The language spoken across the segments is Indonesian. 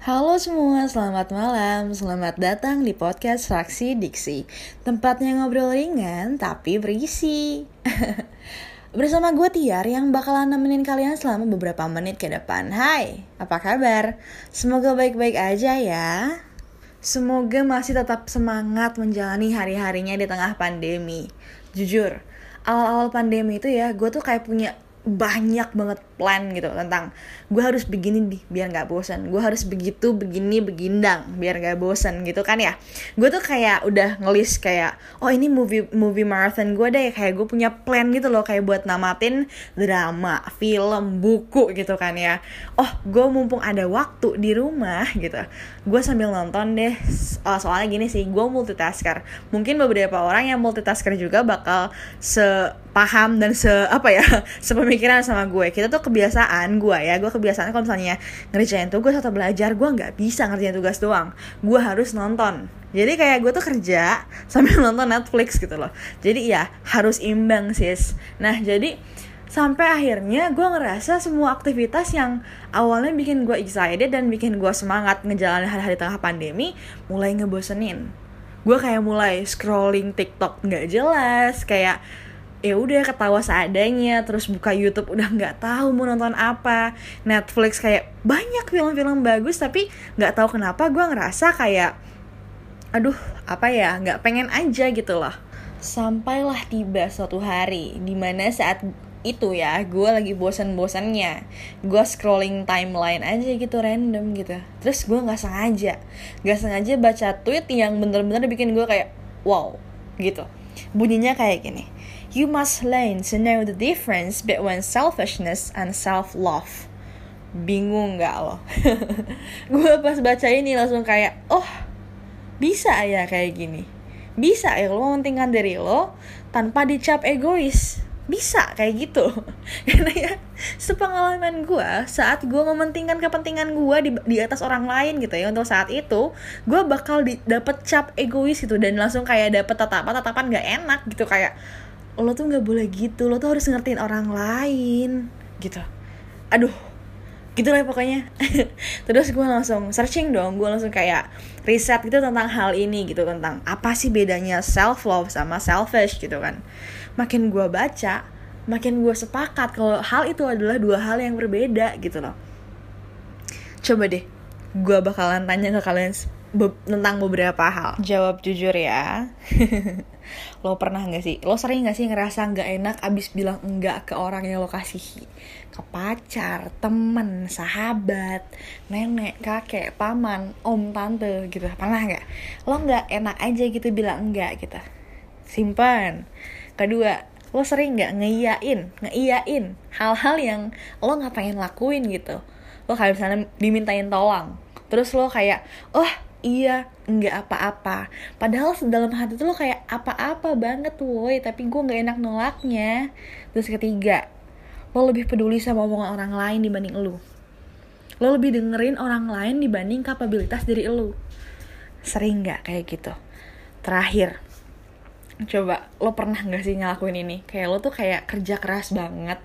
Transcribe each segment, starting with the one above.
Halo semua, selamat malam. Selamat datang di podcast Fraksi Diksi. Tempatnya ngobrol ringan tapi berisi. Bersama gue Tiar yang bakalan nemenin kalian selama beberapa menit ke depan. Hai, apa kabar? Semoga baik-baik aja ya. Semoga masih tetap semangat menjalani hari-harinya di tengah pandemi. Jujur, awal-awal pandemi itu ya, gue tuh kayak punya banyak banget plan gitu tentang gue harus begini nih biar nggak bosan gue harus begitu begini begindang biar nggak bosan gitu kan ya. Gue tuh kayak udah ngelis kayak oh ini movie movie marathon gue deh. Kayak gue punya plan gitu loh kayak buat namatin drama film buku gitu kan ya. Oh gue mumpung ada waktu di rumah gitu. Gue sambil nonton deh. Oh, soalnya gini sih gue multitasker. Mungkin beberapa orang yang multitasker juga bakal sepaham dan se apa ya sepemikiran sama gue. Kita tuh kebiasaan gue ya gue kebiasaan kalau misalnya ngerjain tugas atau belajar gue nggak bisa ngerjain tugas doang. Gue harus nonton. Jadi kayak gue tuh kerja sambil nonton Netflix gitu loh. Jadi ya harus imbang sis. Nah jadi sampai akhirnya gue ngerasa semua aktivitas yang awalnya bikin gue excited dan bikin gue semangat ngejalanin hari-hari tengah pandemi mulai ngebosenin. Gue kayak mulai scrolling TikTok nggak jelas kayak ya udah ketawa seadanya terus buka YouTube udah nggak tahu mau nonton apa. Netflix kayak banyak film-film bagus tapi nggak tahu kenapa gue ngerasa kayak aduh apa ya nggak pengen aja gitu loh. Sampailah tiba suatu hari di mana saat itu ya gue lagi bosan-bosannya gue scrolling timeline aja gitu random gitu. Terus gue nggak sengaja nggak sengaja baca tweet yang bener-bener bikin gue kayak wow gitu. Bunyinya kayak gini You must learn to know the difference between selfishness and self-love. Bingung gak lo? gue pas baca ini langsung kayak, oh bisa ya kayak gini. Bisa ya lo mementingkan diri lo tanpa dicap egois. Bisa kayak gitu. Karena ya sepengalaman gue saat gue mementingkan kepentingan gue di, di atas orang lain gitu ya untuk saat itu gue bakal dapet cap egois gitu dan langsung kayak dapet tatapan tatapan gak enak gitu kayak lo tuh nggak boleh gitu lo tuh harus ngertiin orang lain gitu. Aduh gitu lah pokoknya. Terus gue langsung searching dong gue langsung kayak riset gitu tentang hal ini gitu tentang apa sih bedanya self love sama selfish gitu kan. Makin gue baca makin gue sepakat kalau hal itu adalah dua hal yang berbeda gitu loh. Coba deh gue bakalan tanya ke kalian be tentang beberapa hal. Jawab jujur ya. lo pernah gak sih? Lo sering gak sih ngerasa gak enak abis bilang enggak ke orang yang lo kasihi? Ke pacar, temen, sahabat, nenek, kakek, paman, om, tante gitu. Pernah gak? Lo gak enak aja gitu bilang enggak gitu. Simpan. Kedua, lo sering gak ngeiyain, ngeiyain hal-hal yang lo gak pengen lakuin gitu. Lo kayak misalnya dimintain tolong. Terus lo kayak, oh iya nggak apa-apa. Padahal dalam hati tuh lo kayak apa-apa banget woi tapi gue nggak enak nolaknya. Terus ketiga lo lebih peduli sama omongan orang lain dibanding lo. Lo lebih dengerin orang lain dibanding kapabilitas diri lo. Sering nggak kayak gitu? Terakhir coba lo pernah nggak sih ngelakuin ini? Kayak lo tuh kayak kerja keras banget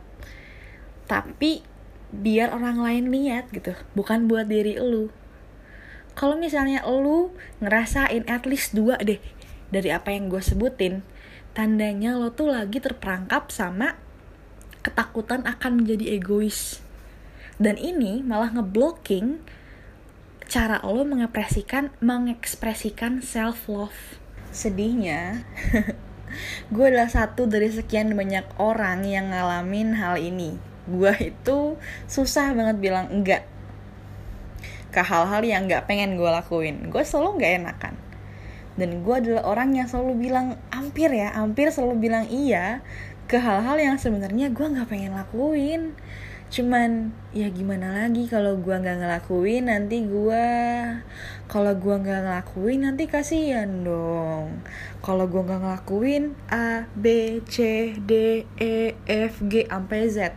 tapi biar orang lain lihat gitu bukan buat diri lo kalau misalnya lu ngerasain at least dua deh dari apa yang gue sebutin tandanya lo tuh lagi terperangkap sama ketakutan akan menjadi egois. Dan ini malah ngeblocking cara lo mengekspresikan mengekspresikan self love sedihnya gue adalah satu dari sekian banyak orang yang ngalamin hal ini. Gue itu susah banget bilang enggak ke hal-hal yang nggak pengen gue lakuin. Gue selalu nggak enakan. Dan gue adalah orang yang selalu bilang hampir ya hampir selalu bilang iya ke hal-hal yang sebenarnya gue nggak pengen lakuin. Cuman ya gimana lagi kalau gue nggak ngelakuin nanti gue kalau gue nggak ngelakuin nanti kasihan dong. Kalau gue nggak ngelakuin a b c d e f g sampai z.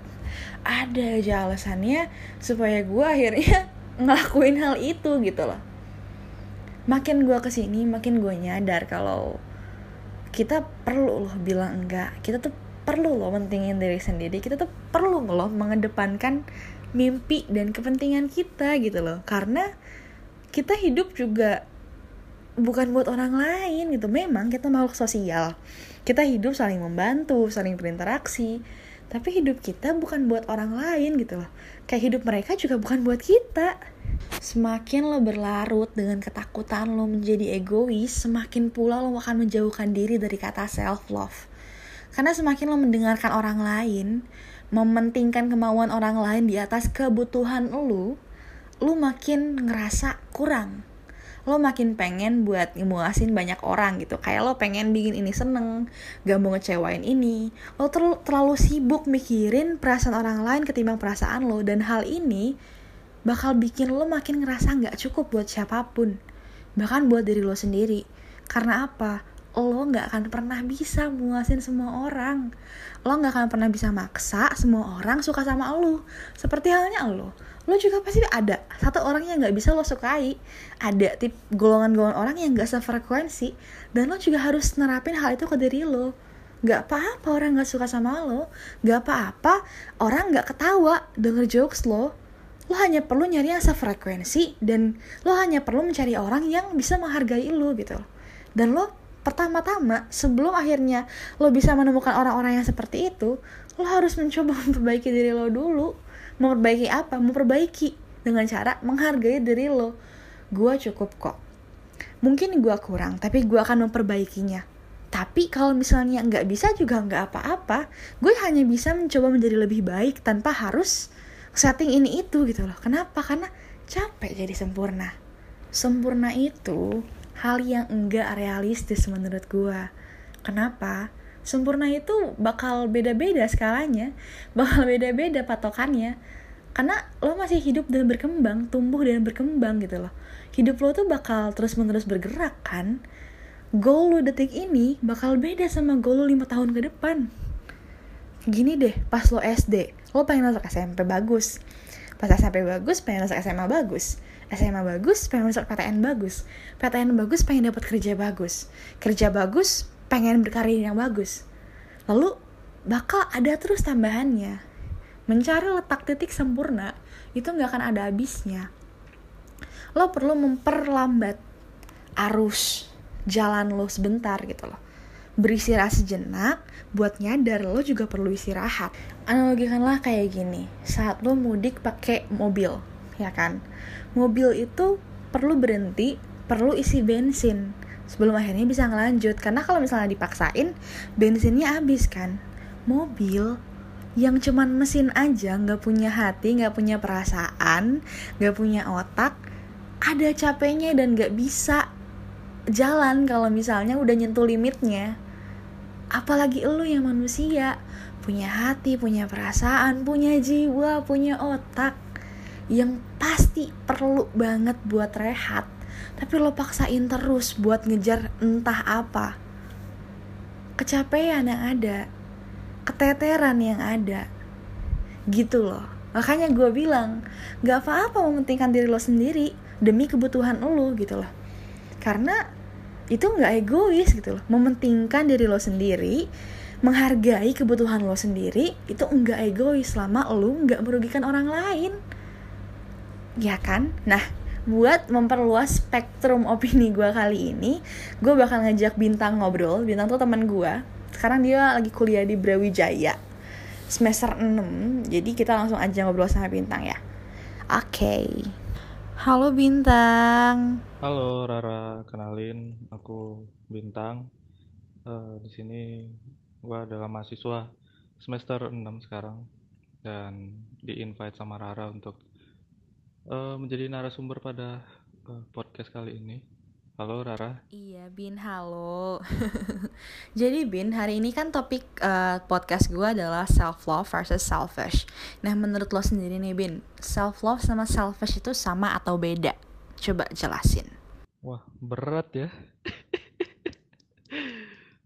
Ada aja alasannya supaya gue akhirnya ngelakuin hal itu gitu loh. Makin gue ke sini makin gue nyadar kalau kita perlu loh bilang enggak. Kita tuh perlu loh mentingin diri sendiri. Kita tuh perlu loh mengedepankan mimpi dan kepentingan kita gitu loh. Karena kita hidup juga bukan buat orang lain gitu. Memang kita makhluk sosial. Kita hidup saling membantu saling berinteraksi tapi hidup kita bukan buat orang lain gitu loh. Kayak hidup mereka juga bukan buat kita. Semakin lo berlarut dengan ketakutan lo menjadi egois semakin pula lo akan menjauhkan diri dari kata self love karena semakin lo mendengarkan orang lain mementingkan kemauan orang lain di atas kebutuhan lo lo makin ngerasa kurang lo makin pengen buat ngemuasin banyak orang gitu. Kayak lo pengen bikin ini seneng gak mau ngecewain ini. Lo ter terlalu sibuk mikirin perasaan orang lain ketimbang perasaan lo. Dan hal ini bakal bikin lo makin ngerasa gak cukup buat siapa pun. Bahkan buat diri lo sendiri. Karena apa lo gak akan pernah bisa muasin semua orang. Lo gak akan pernah bisa maksa semua orang suka sama lo. Seperti halnya lo. Lo juga pasti ada satu orang yang nggak bisa lo sukai. Ada tip golongan-golongan orang yang nggak sefrekuensi. Dan lo juga harus nerapin hal itu ke diri lo. Nggak apa-apa orang nggak suka sama lo. Nggak apa-apa orang nggak ketawa denger jokes lo. Lo hanya perlu nyari yang sefrekuensi dan lo hanya perlu mencari orang yang bisa menghargai lo gitu. Dan lo pertama-tama sebelum akhirnya lo bisa menemukan orang-orang yang seperti itu lo harus mencoba memperbaiki diri lo dulu. Memperbaiki apa? Memperbaiki dengan cara menghargai diri lo. Gue cukup kok. Mungkin gue kurang tapi gue akan memperbaikinya. Tapi kalau misalnya nggak bisa juga nggak apa-apa gue hanya bisa mencoba menjadi lebih baik tanpa harus setting ini itu gitu loh. Kenapa? Karena capek jadi sempurna. Sempurna itu hal yang enggak realistis menurut gue kenapa? Sempurna itu bakal beda-beda skalanya bakal beda-beda patokannya. Karena lo masih hidup dan berkembang tumbuh dan berkembang gitu loh. Hidup lo tuh bakal terus-menerus bergerak kan? Goal lo detik ini bakal beda sama goal lo lima tahun ke depan. Gini deh pas lo SD lo pengen masuk SMP bagus pas SMP bagus pengen masuk SMA bagus. SMA bagus pengen masuk PTN bagus. PTN bagus pengen dapat kerja bagus. Kerja bagus pengen berkarir yang bagus. Lalu bakal ada terus tambahannya. Mencari letak titik sempurna itu nggak akan ada habisnya. Lo perlu memperlambat arus jalan lo sebentar gitu loh beristirahat sejenak buat nyadar lo juga perlu istirahat. Analogikanlah kayak gini saat lo mudik pakai mobil ya kan? Mobil itu perlu berhenti perlu isi bensin sebelum akhirnya bisa ngelanjut. Karena kalau misalnya dipaksain bensinnya habis kan? Mobil yang cuman mesin aja nggak punya hati nggak punya perasaan nggak punya otak ada capeknya dan nggak bisa jalan kalau misalnya udah nyentuh limitnya apalagi lu yang manusia. Punya hati punya perasaan punya jiwa punya otak yang pasti perlu banget buat rehat. Tapi lo paksain terus buat ngejar entah apa. Kecapean yang ada. Keteteran yang ada. Gitu loh. Makanya gue bilang gak apa-apa mementingkan diri lo sendiri demi kebutuhan lo gitu loh. Karena itu nggak egois gitu loh. Mementingkan diri lo sendiri menghargai kebutuhan lo sendiri itu enggak egois selama lo nggak merugikan orang lain. Ya kan? Nah buat memperluas spektrum opini gue kali ini gue bakal ngajak bintang ngobrol. Bintang tuh teman gue sekarang dia lagi kuliah di Brawijaya semester 6 jadi kita langsung aja ngobrol sama bintang ya. Oke. okay. Halo bintang. Halo Rara. Kenalin aku bintang. Uh, di sini gue adalah mahasiswa semester 6 sekarang. Dan di invite sama Rara untuk uh, menjadi narasumber pada uh, podcast kali ini. Halo Rara. Iya Bin, halo. Jadi Bin, hari ini kan topik uh, podcast gue adalah self love versus selfish. Nah menurut lo sendiri nih Bin, self love sama selfish itu sama atau beda? Coba jelasin. Wah berat ya.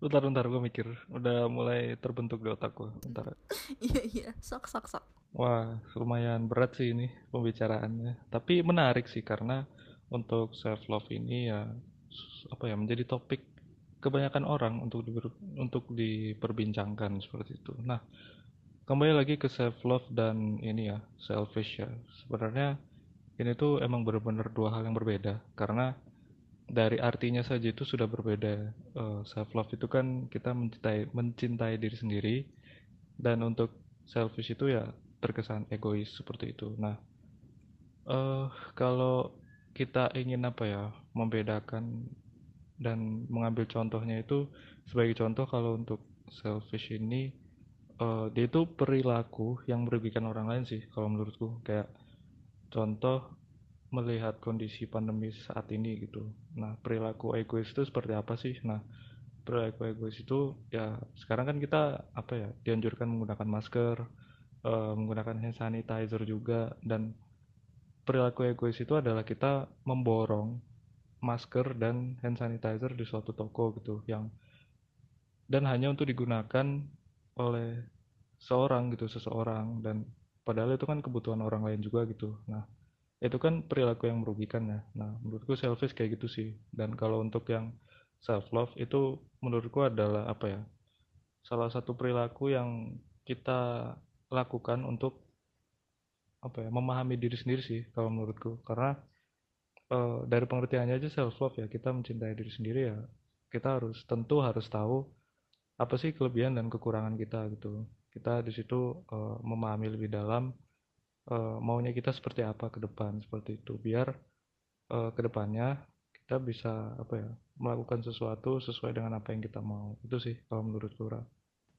bentar bentar gue mikir udah mulai terbentuk di otak gue bentar iya iya sok sok sok wah lumayan berat sih ini pembicaraannya tapi menarik sih karena untuk self love ini ya apa ya menjadi topik kebanyakan orang untuk di, untuk diperbincangkan seperti itu. Nah kembali lagi ke self love dan ini ya selfish ya. Sebenarnya ini tuh emang bener-bener dua hal yang berbeda. Karena dari artinya saja itu sudah berbeda. Uh, self love itu kan kita mencintai mencintai diri sendiri. Dan untuk selfish itu ya terkesan egois seperti itu. Nah uh, kalau kita ingin apa ya membedakan dan mengambil contohnya itu sebagai contoh kalau untuk selfish ini uh, dia itu perilaku yang merugikan orang lain sih kalau menurutku. Kayak contoh melihat kondisi pandemi saat ini gitu. Nah perilaku egois itu seperti apa sih? Nah perilaku egois itu ya sekarang kan kita apa ya dianjurkan menggunakan masker uh, menggunakan hand sanitizer juga dan perilaku egois itu adalah kita memborong masker dan hand sanitizer di suatu toko gitu yang dan hanya untuk digunakan oleh seorang gitu seseorang. Dan padahal itu kan kebutuhan orang lain juga gitu. Nah itu kan perilaku yang merugikan ya. Nah menurutku selfish kayak gitu sih. Dan kalau untuk yang self love itu menurutku adalah apa ya salah satu perilaku yang kita lakukan untuk apa ya memahami diri sendiri sih kalau menurutku. Karena uh, dari pengertiannya aja self love ya kita mencintai diri sendiri ya kita harus tentu harus tahu apa sih kelebihan dan kekurangan kita gitu. Kita di situ uh, memahami lebih dalam uh, maunya kita seperti apa ke depan seperti itu. Biar uh, ke depannya kita bisa apa ya melakukan sesuatu sesuai dengan apa yang kita mau. Itu sih kalau menurut Lura.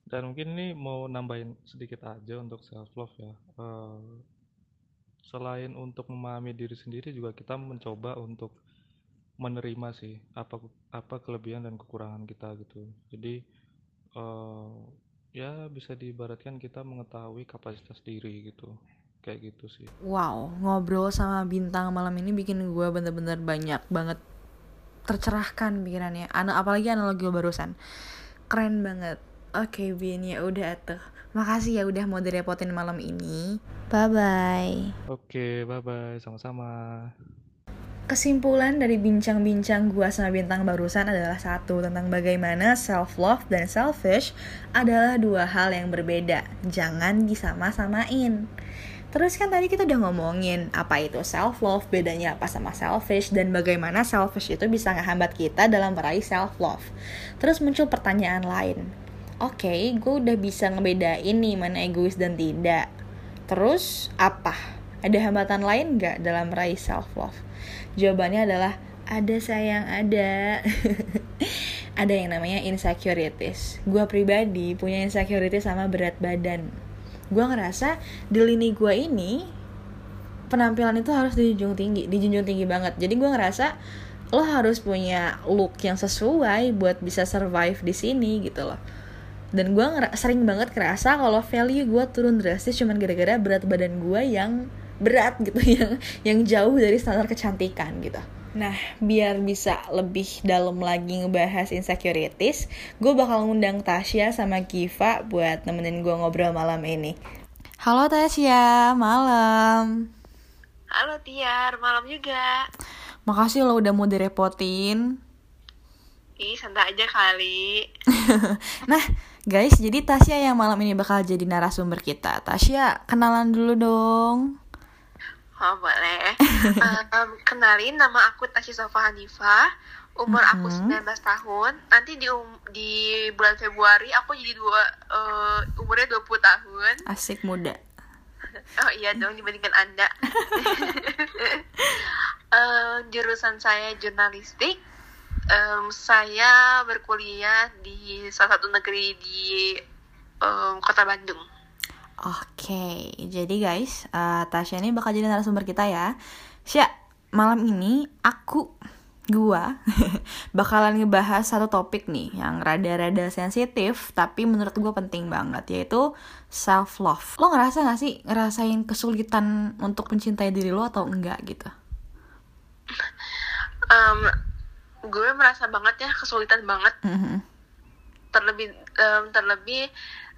Dan mungkin ini mau nambahin sedikit aja untuk self love ya. Uh, selain untuk memahami diri sendiri juga kita mencoba untuk menerima sih apa apa kelebihan dan kekurangan kita gitu. Jadi uh, ya bisa diibaratkan kita mengetahui kapasitas diri gitu. Kayak gitu sih. Wow ngobrol sama bintang malam ini bikin gue bener-bener banyak banget tercerahkan pikirannya. Apalagi analogi barusan. Keren banget. Oke Bin ya udah tuh Makasih ya udah mau direpotin malam ini. Bye-bye. Oke, bye-bye. Sama-sama. Kesimpulan dari bincang-bincang gua sama bintang barusan adalah satu tentang bagaimana self-love dan selfish adalah dua hal yang berbeda. Jangan disama-samain. Terus kan tadi kita udah ngomongin apa itu self-love, bedanya apa sama selfish, dan bagaimana selfish itu bisa ngehambat kita dalam meraih self-love. Terus muncul pertanyaan lain, oke okay, gue udah bisa ngebedain nih mana egois dan tidak. Terus apa? Ada hambatan lain gak dalam meraih self love jawabannya adalah ada sayang ada. Ada yang namanya insecurities. Gue pribadi punya insecurity sama berat badan. Gue ngerasa di lini gue ini penampilan itu harus dijunjung tinggi dijunjung tinggi banget. Jadi gue ngerasa lo harus punya look yang sesuai buat bisa survive di sini gitu loh dan gue sering banget kerasa kalau value gue turun drastis cuman gara-gara berat badan gue yang berat gitu yang yang jauh dari standar kecantikan gitu Nah, biar bisa lebih dalam lagi ngebahas insecurities, gue bakal ngundang Tasya sama Kiva buat nemenin gue ngobrol malam ini. Halo Tasya, malam. Halo Tiar, malam juga. Makasih lo udah mau direpotin. Ih, santai aja kali. nah, Guys, jadi Tasya yang malam ini bakal jadi narasumber kita. Tasya, kenalan dulu dong. Oh, boleh. um, kenalin, nama aku Tasya Sofa Hanifa. Umur mm -hmm. aku 19 tahun. Nanti di um, di bulan Februari aku jadi dua uh, umurnya 20 tahun. Asik muda. Oh iya dong dibandingkan Anda. uh, jurusan saya jurnalistik um, saya berkuliah di salah satu negeri di um, kota Bandung. Oke, okay. jadi guys, uh, Tasya ini bakal jadi narasumber kita ya. Sya, malam ini aku gua bakalan ngebahas satu topik nih yang rada-rada sensitif tapi menurut gua penting banget yaitu self love. Lo ngerasa gak sih ngerasain kesulitan untuk mencintai diri lo atau enggak gitu? Um, gue merasa banget ya kesulitan banget mm-hmm. terlebih um, terlebih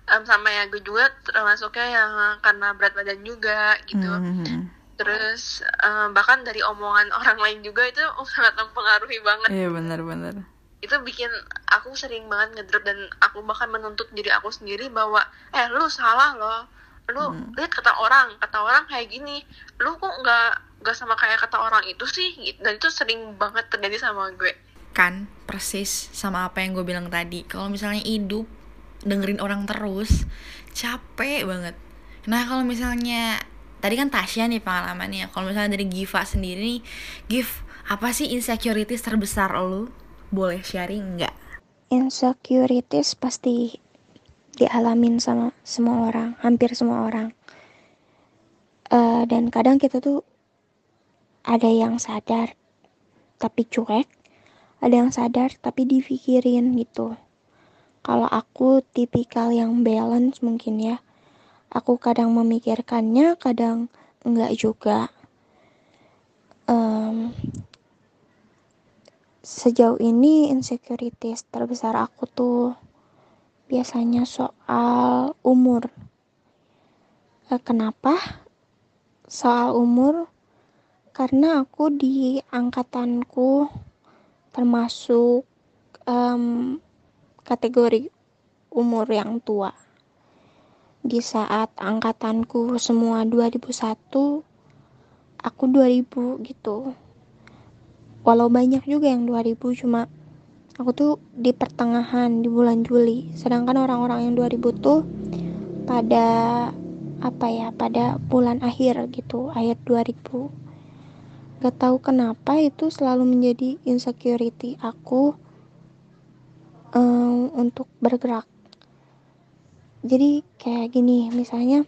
um, sama ya gue juga termasuknya yang karena berat badan juga gitu mm-hmm. terus um, bahkan dari omongan orang lain juga itu sangat mempengaruhi banget iya benar-benar itu bikin aku sering banget ngedrop dan aku bahkan menuntut diri aku sendiri bahwa eh lu salah loh lu hmm. lihat kata orang kata orang kayak gini lu kok nggak gak sama kayak kata orang itu sih gitu. dan itu sering banget terjadi sama gue. Kan persis sama apa yang gue bilang tadi. Kalau misalnya hidup dengerin orang terus capek banget. Nah kalau misalnya tadi kan Tasya nih pengalamannya kalau misalnya dari Giva sendiri nih Giv apa sih insecurities terbesar lo boleh sharing nggak? Insecurities pasti dialamin sama semua orang hampir semua orang. Uh, dan kadang kita tuh ada yang sadar tapi cuek. Ada yang sadar tapi dipikirin gitu. Kalau aku tipikal yang balance mungkin ya. Aku kadang memikirkannya kadang enggak juga. Um, sejauh ini insecurities terbesar aku tuh biasanya soal umur. Eh, kenapa? Soal umur karena aku di angkatanku termasuk um, kategori umur yang tua. Di saat angkatanku semua 2001, aku 2000 gitu. Walau banyak juga yang 2000 cuma aku tuh di pertengahan di bulan Juli. Sedangkan orang-orang yang 2000 tuh pada apa ya, pada bulan akhir gitu, akhir 2000 gak tahu kenapa itu selalu menjadi insecurity aku um, untuk bergerak. Jadi kayak gini misalnya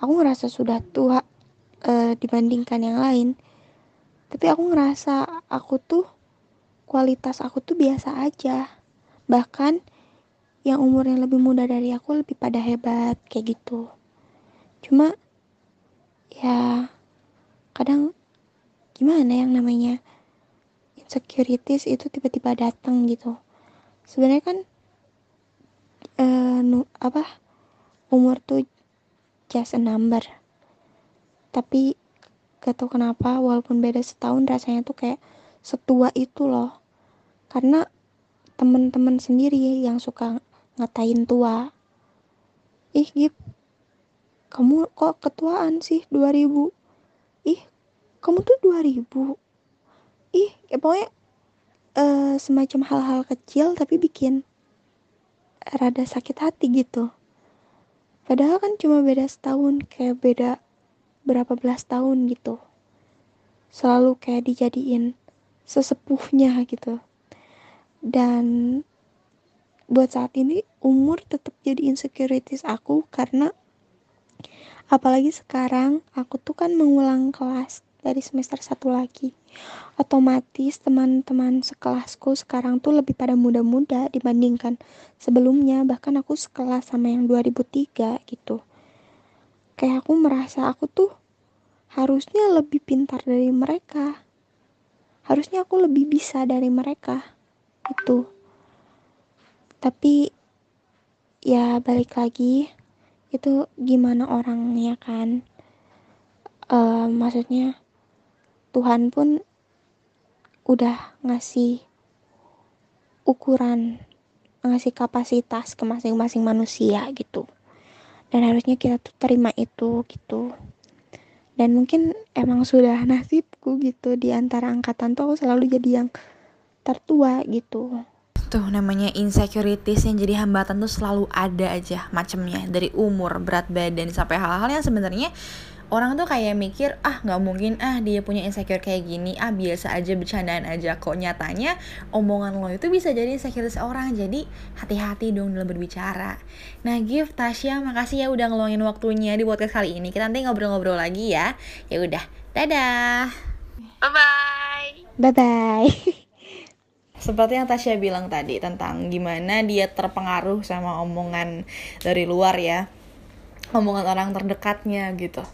aku ngerasa sudah tua uh, dibandingkan yang lain tapi aku ngerasa aku tuh kualitas aku tuh biasa aja. Bahkan yang umurnya lebih muda dari aku lebih pada hebat kayak gitu. Cuma ya kadang gimana yang namanya? Insecurities itu tiba-tiba datang gitu. Sebenarnya kan uh, apa umur tuh just a number. Tapi gak tau kenapa walaupun beda setahun rasanya tuh kayak setua itu loh. Karena temen-temen sendiri yang suka ngatain tua. Ih Gip kamu kok ketuaan sih 2000 ih kamu tuh 2000 ih ya pokoknya uh, semacam hal-hal kecil tapi bikin rada sakit hati gitu. Padahal kan cuma beda setahun kayak beda berapa belas tahun gitu. Selalu kayak dijadiin sesepuhnya gitu. Dan buat saat ini umur tetap jadi insecurities aku karena apalagi sekarang aku tuh kan mengulang kelas dari semester satu lagi. Otomatis teman-teman sekelasku sekarang tuh lebih pada muda-muda dibandingkan sebelumnya. Bahkan aku sekelas sama yang 2003 gitu. Kayak aku merasa aku tuh harusnya lebih pintar dari mereka. Harusnya aku lebih bisa dari mereka. Itu. Tapi ya balik lagi itu gimana orangnya kan. Uh, maksudnya Tuhan pun udah ngasih ukuran ngasih kapasitas ke masing-masing manusia gitu. Dan harusnya kita tuh terima itu gitu. Dan mungkin emang sudah nasibku gitu di antara angkatan tuh aku selalu jadi yang tertua gitu. Tuh namanya insecurities yang jadi hambatan tuh selalu ada aja macemnya. Dari umur berat badan sampai hal-hal yang sebenarnya orang tuh kayak mikir ah nggak mungkin ah dia punya insecure kayak gini ah biasa aja bercandaan aja. Kok nyatanya omongan lo itu bisa jadi insecure seorang jadi hati-hati dong dalam berbicara. Nah gift Tasya makasih ya udah ngeluangin waktunya di podcast kali ini. Kita nanti ngobrol-ngobrol lagi ya. Ya udah dadah. Bye bye bye bye seperti yang Tasya bilang tadi tentang gimana dia terpengaruh sama omongan dari luar ya. Omongan orang terdekatnya gitu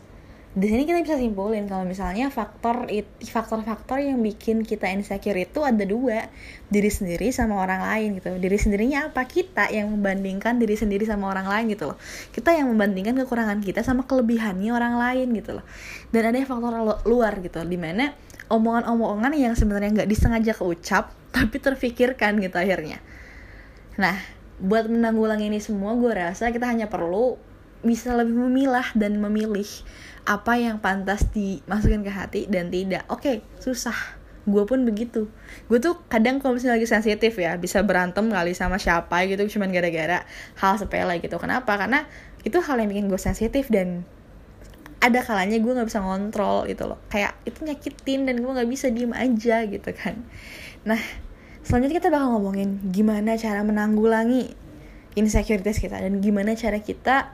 di sini kita bisa simpulin kalau misalnya faktor faktor-faktor yang bikin kita insecure itu ada dua. Diri sendiri sama orang lain gitu. Diri sendirinya apa? Kita yang membandingkan diri sendiri sama orang lain gitu loh. Kita yang membandingkan kekurangan kita sama kelebihannya orang lain gitu loh. Dan ada faktor luar gitu di mana omongan-omongan yang sebenarnya nggak disengaja keucap tapi terfikirkan gitu akhirnya. Nah buat menanggulangi ini semua gue rasa kita hanya perlu bisa lebih memilah dan memilih apa yang pantas dimasukin ke hati dan tidak. Oke okay, susah. Gue pun begitu. Gue tuh kadang kalau misalnya lagi sensitif ya bisa berantem kali sama siapa gitu cuman gara-gara hal sepele gitu. Kenapa? Karena itu hal yang bikin gue sensitif dan ada kalanya gue nggak bisa ngontrol gitu loh. Kayak itu nyakitin dan gue nggak bisa diem aja gitu kan. Nah selanjutnya kita bakal ngomongin gimana cara menanggulangi insecurities kita dan gimana cara kita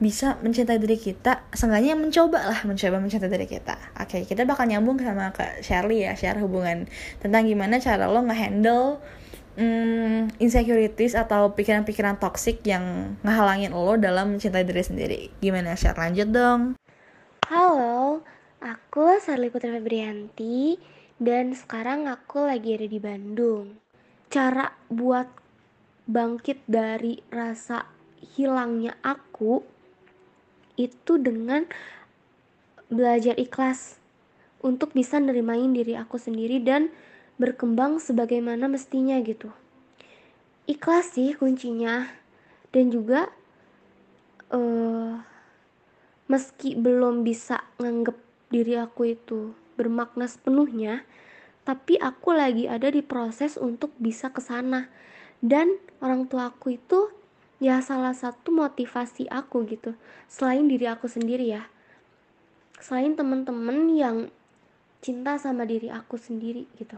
bisa mencintai diri kita seenggaknya mencoba lah mencoba mencintai diri kita. Oke okay, kita bakal nyambung sama ke Shirley ya share hubungan tentang gimana cara lo ngehandle mm, insecurities atau pikiran-pikiran toxic yang ngehalangin lo dalam mencintai diri sendiri. Gimana share? Lanjut dong. Halo aku Shirley Putri Febrianti dan sekarang aku lagi ada di Bandung. Cara buat bangkit dari rasa hilangnya aku itu dengan belajar ikhlas untuk bisa nerimain diri aku sendiri dan berkembang sebagaimana mestinya gitu. Ikhlas sih kuncinya dan juga uh, meski belum bisa nganggep diri aku itu bermakna sepenuhnya, tapi aku lagi ada di proses untuk bisa ke sana. Dan orang tua aku itu ya salah satu motivasi aku gitu selain diri aku sendiri ya. Selain temen-temen yang cinta sama diri aku sendiri gitu.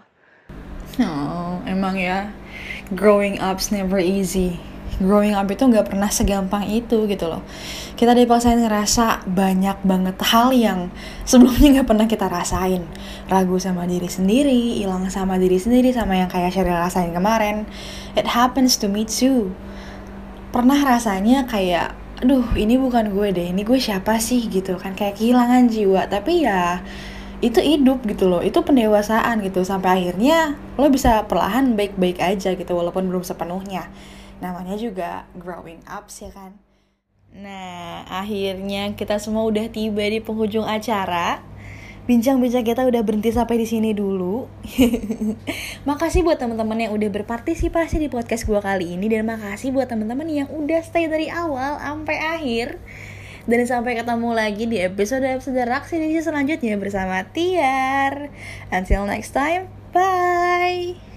Oh emang ya. Growing up's never easy. Growing up itu nggak pernah segampang itu gitu loh. Kita dipaksain ngerasa banyak banget hal yang sebelumnya nggak pernah kita rasain. Ragu sama diri sendiri hilang sama diri sendiri sama yang kayak Sheryl rasain kemarin. It happens to me too pernah rasanya kayak aduh ini bukan gue deh ini gue siapa sih? gitu kan kayak kehilangan jiwa. Tapi ya itu hidup gitu loh itu pendewasaan gitu. Sampai akhirnya lo bisa perlahan baik-baik aja gitu walaupun belum sepenuhnya. Namanya juga growing up sih kan? Nah akhirnya kita semua udah tiba di penghujung acara bincang-bincang kita udah berhenti sampai di sini dulu. makasih buat teman-teman yang udah berpartisipasi di podcast gue kali ini dan makasih buat teman-teman yang udah stay dari awal sampai akhir. Dan sampai ketemu lagi di episode-episode Raksi selanjutnya bersama Tiar. Until next time, bye!